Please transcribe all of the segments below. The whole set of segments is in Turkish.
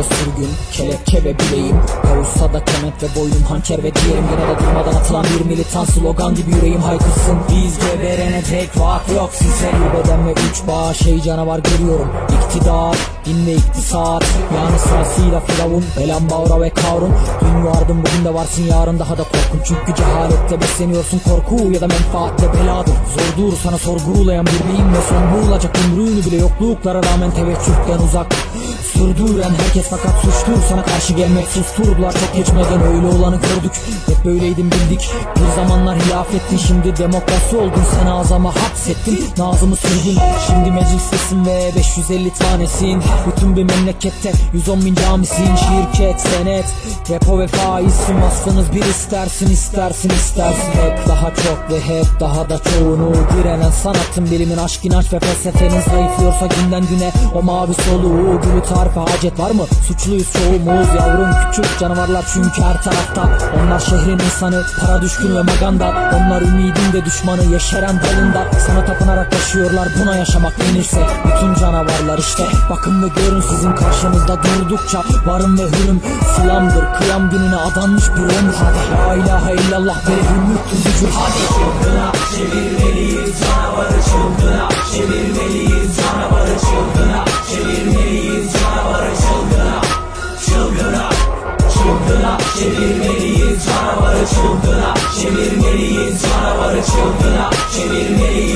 Ve sürgün, kelepçe ve bileğim. Kavuşsa da kemet ve boynum hançer ve diyelim Yine de durmadan atılan bir militan slogan gibi yüreğim haykırsın. Biz geberene tek vaat yok size. Bir beden ve üç bağış hey canavar görüyorum. İktidar, din ve iktisat. Yani sırasıyla firavun, Elan Bağra ve Karun. Dün vardın bugün de varsın yarın daha da korkun. Çünkü cehalette besleniyorsun korku ya da menfaatle beladır. Zordur sana sorgulayan bir beyin ve son bulacak ömrünü bile yokluklara rağmen teveccühten uzak Sürdüren herkes fakat suçtur. Sana karşı gelmek susturdular. Çok geçmeden öyle olanı gördük. Hep böyleydin bildik. Bir zamanlar hilafettin şimdi demokrasi oldun. Sen azama hapsettin. Nazımı sürdün. Şimdi meclistesin ve 550 tanesin. Bütün bir memlekette 110 bin camisin. Şirket, senet, repo ve faizsin. Vasfınız bir istersin istersin istersin. Hep daha çok ve hep daha da çoğunu Direnen sanatın bilimin aşk inanç ve felsefenin Zayıflıyorsa günden güne o mavi soluğu Gülü tarife hacet var mı? Suçluyuz çoğumuz yavrum. Küçük canavarlar çünkü her tarafta. Onlar şehrin insanı para düşkün ve maganda. Onlar ümidin de düşmanı yeşeren dalında. Sana tapınarak yaşıyorlar buna yaşamak denirse Bütün canavarlar işte bakın ve görün sizin karşınızda durdukça. Varım ve hürüm selamdır kıyam gününe adanmış bir ömür. La ilahe illallah böyle hürmüktür gücü Hadi. Çılgına çevirmeliyiz. Canavarı çılgına Çevirmeliyiz. Canavarı çılgına Çevirmeliyiz çılgına. Çevirmeliyiz canavarı çılgına. Çevirmeliyiz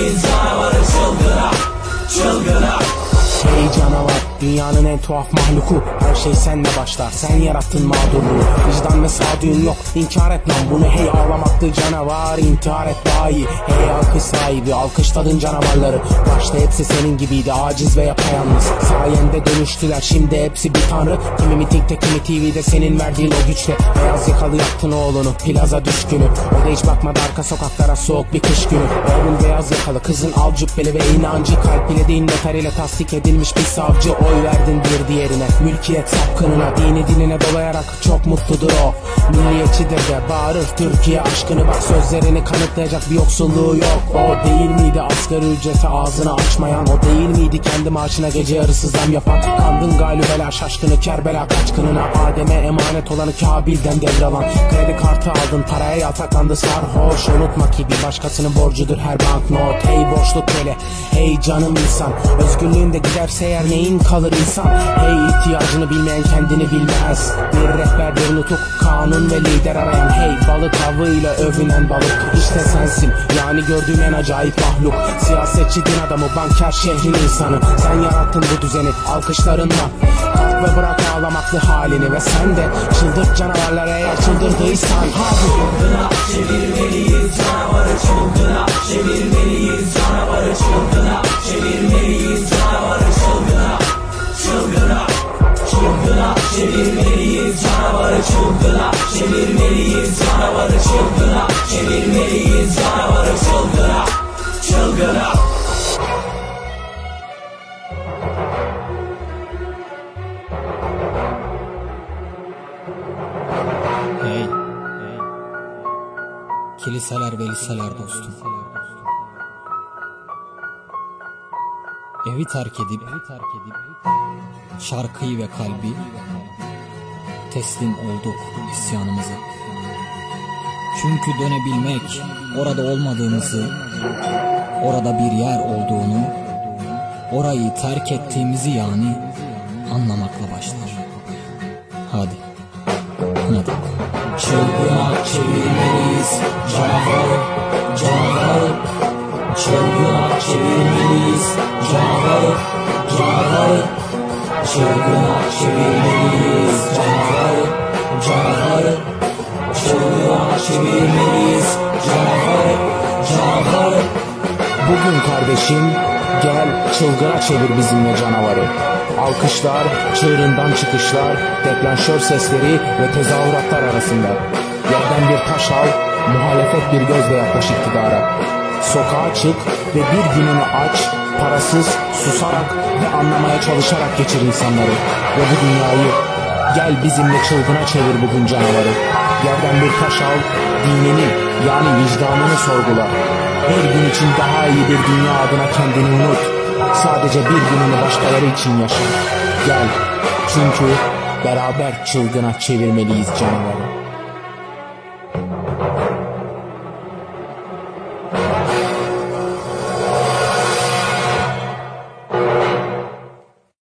dünyanın en tuhaf mahluku. Her şey senle başlar. Sen yarattın mağdurluğu. Vicdan ve sağduyun yok. İnkar et lan bunu. Hey ağlamaktı canavar. İntihar et daha iyi. Hey alkış sahibi. Alkışladın canavarları. Başta hepsi senin gibiydi. Aciz ve yapayalnız. Sayende dönüştüler. Şimdi hepsi bir tanrı. Kimi mitingde kimi TV'de senin verdiğin o güçle. Beyaz yakalı yaptın oğlunu. Plaza düşkünü. O da hiç bakmadı arka sokaklara. Soğuk bir kış günü. Oğlun beyaz yakalı. Kızın al cübbeli ve inancı. Kalp ile değil noter ile tasdik edilmiş bir savcı Oy verdin bir diğerine mülkiyet sapkınına Dini diline dolayarak çok mutludur o. Milliyetçidir de bağırır Türkiye aşkını Bak sözlerini kanıtlayacak bir yoksulluğu yok. O değil miydi asgari ücrete ağzını açmayan? O değil miydi kendi maaşına gece yarısı zam yapan? Kandın galibela şaşkını Kerbela kaçkınına Adem'e emanet olanı Kabil'den devralan. Kredi kartı aldın paraya yataklandı sarhoş Unutma ki bir başkasının borcudur her banknot. Hey boşluk böyle hey canım insan Özgürlüğün de giderse eğer neyin kalır insan. Hey ihtiyacını bilmeyen kendini bilmez. Bir rehber bir nutuk kanun ve lider arayan. Hey balık avıyla övünen balık. İşte sensin yani gördüğüm en acayip mahluk. Siyasetçi din adamı banker şehrin insanı. Sen yarattın bu düzeni alkışlarınla. Kalk ve bırak ağlamaklı halini ve sen de. Çıldır canavarlara eğer çıldırdıysan. Hadi Canavarı çılgına Çevirmeliyiz canavarı çılgına Çevirmeliyiz canavarı çılgına Çılgına Hey. Kiliseler ve liseler dostum. Evi terk edip Şarkıyı ve kalbi Teslim olduk isyanımıza. Çünkü dönebilmek Orada olmadığımızı Orada bir yer olduğunu Orayı terk ettiğimizi yani Anlamakla başlar. Hadi. Hadi. Çılgına çevirmeliyiz. Canavarı, canavarı Çılgına çevirmeliyiz. Canavarı, canavarı Çılgına çevirmeliyiz canavarı, canavarı Çılgına çevirmeliyiz canavarı, canavarı Bugün kardeşim gel çılgına çevir bizimle canavarı Alkışlar, çığırından çıkışlar, deklanşör sesleri ve tezahüratlar arasında. Yerden bir taş al, muhalefet bir gözle yaklaş iktidara. Sokağa çık ve bir gününü aç, parasız, susarak ve anlamaya çalışarak geçir insanları. Ve bu dünyayı gel bizimle çılgına çevir bugün canavarı. Yerden bir taş al, dinini yani vicdanını sorgula. Her gün için daha iyi bir dünya adına kendini unut. Sadece bir gününü başkaları için yaşa. Gel çünkü beraber çılgına çevirmeliyiz canavarı.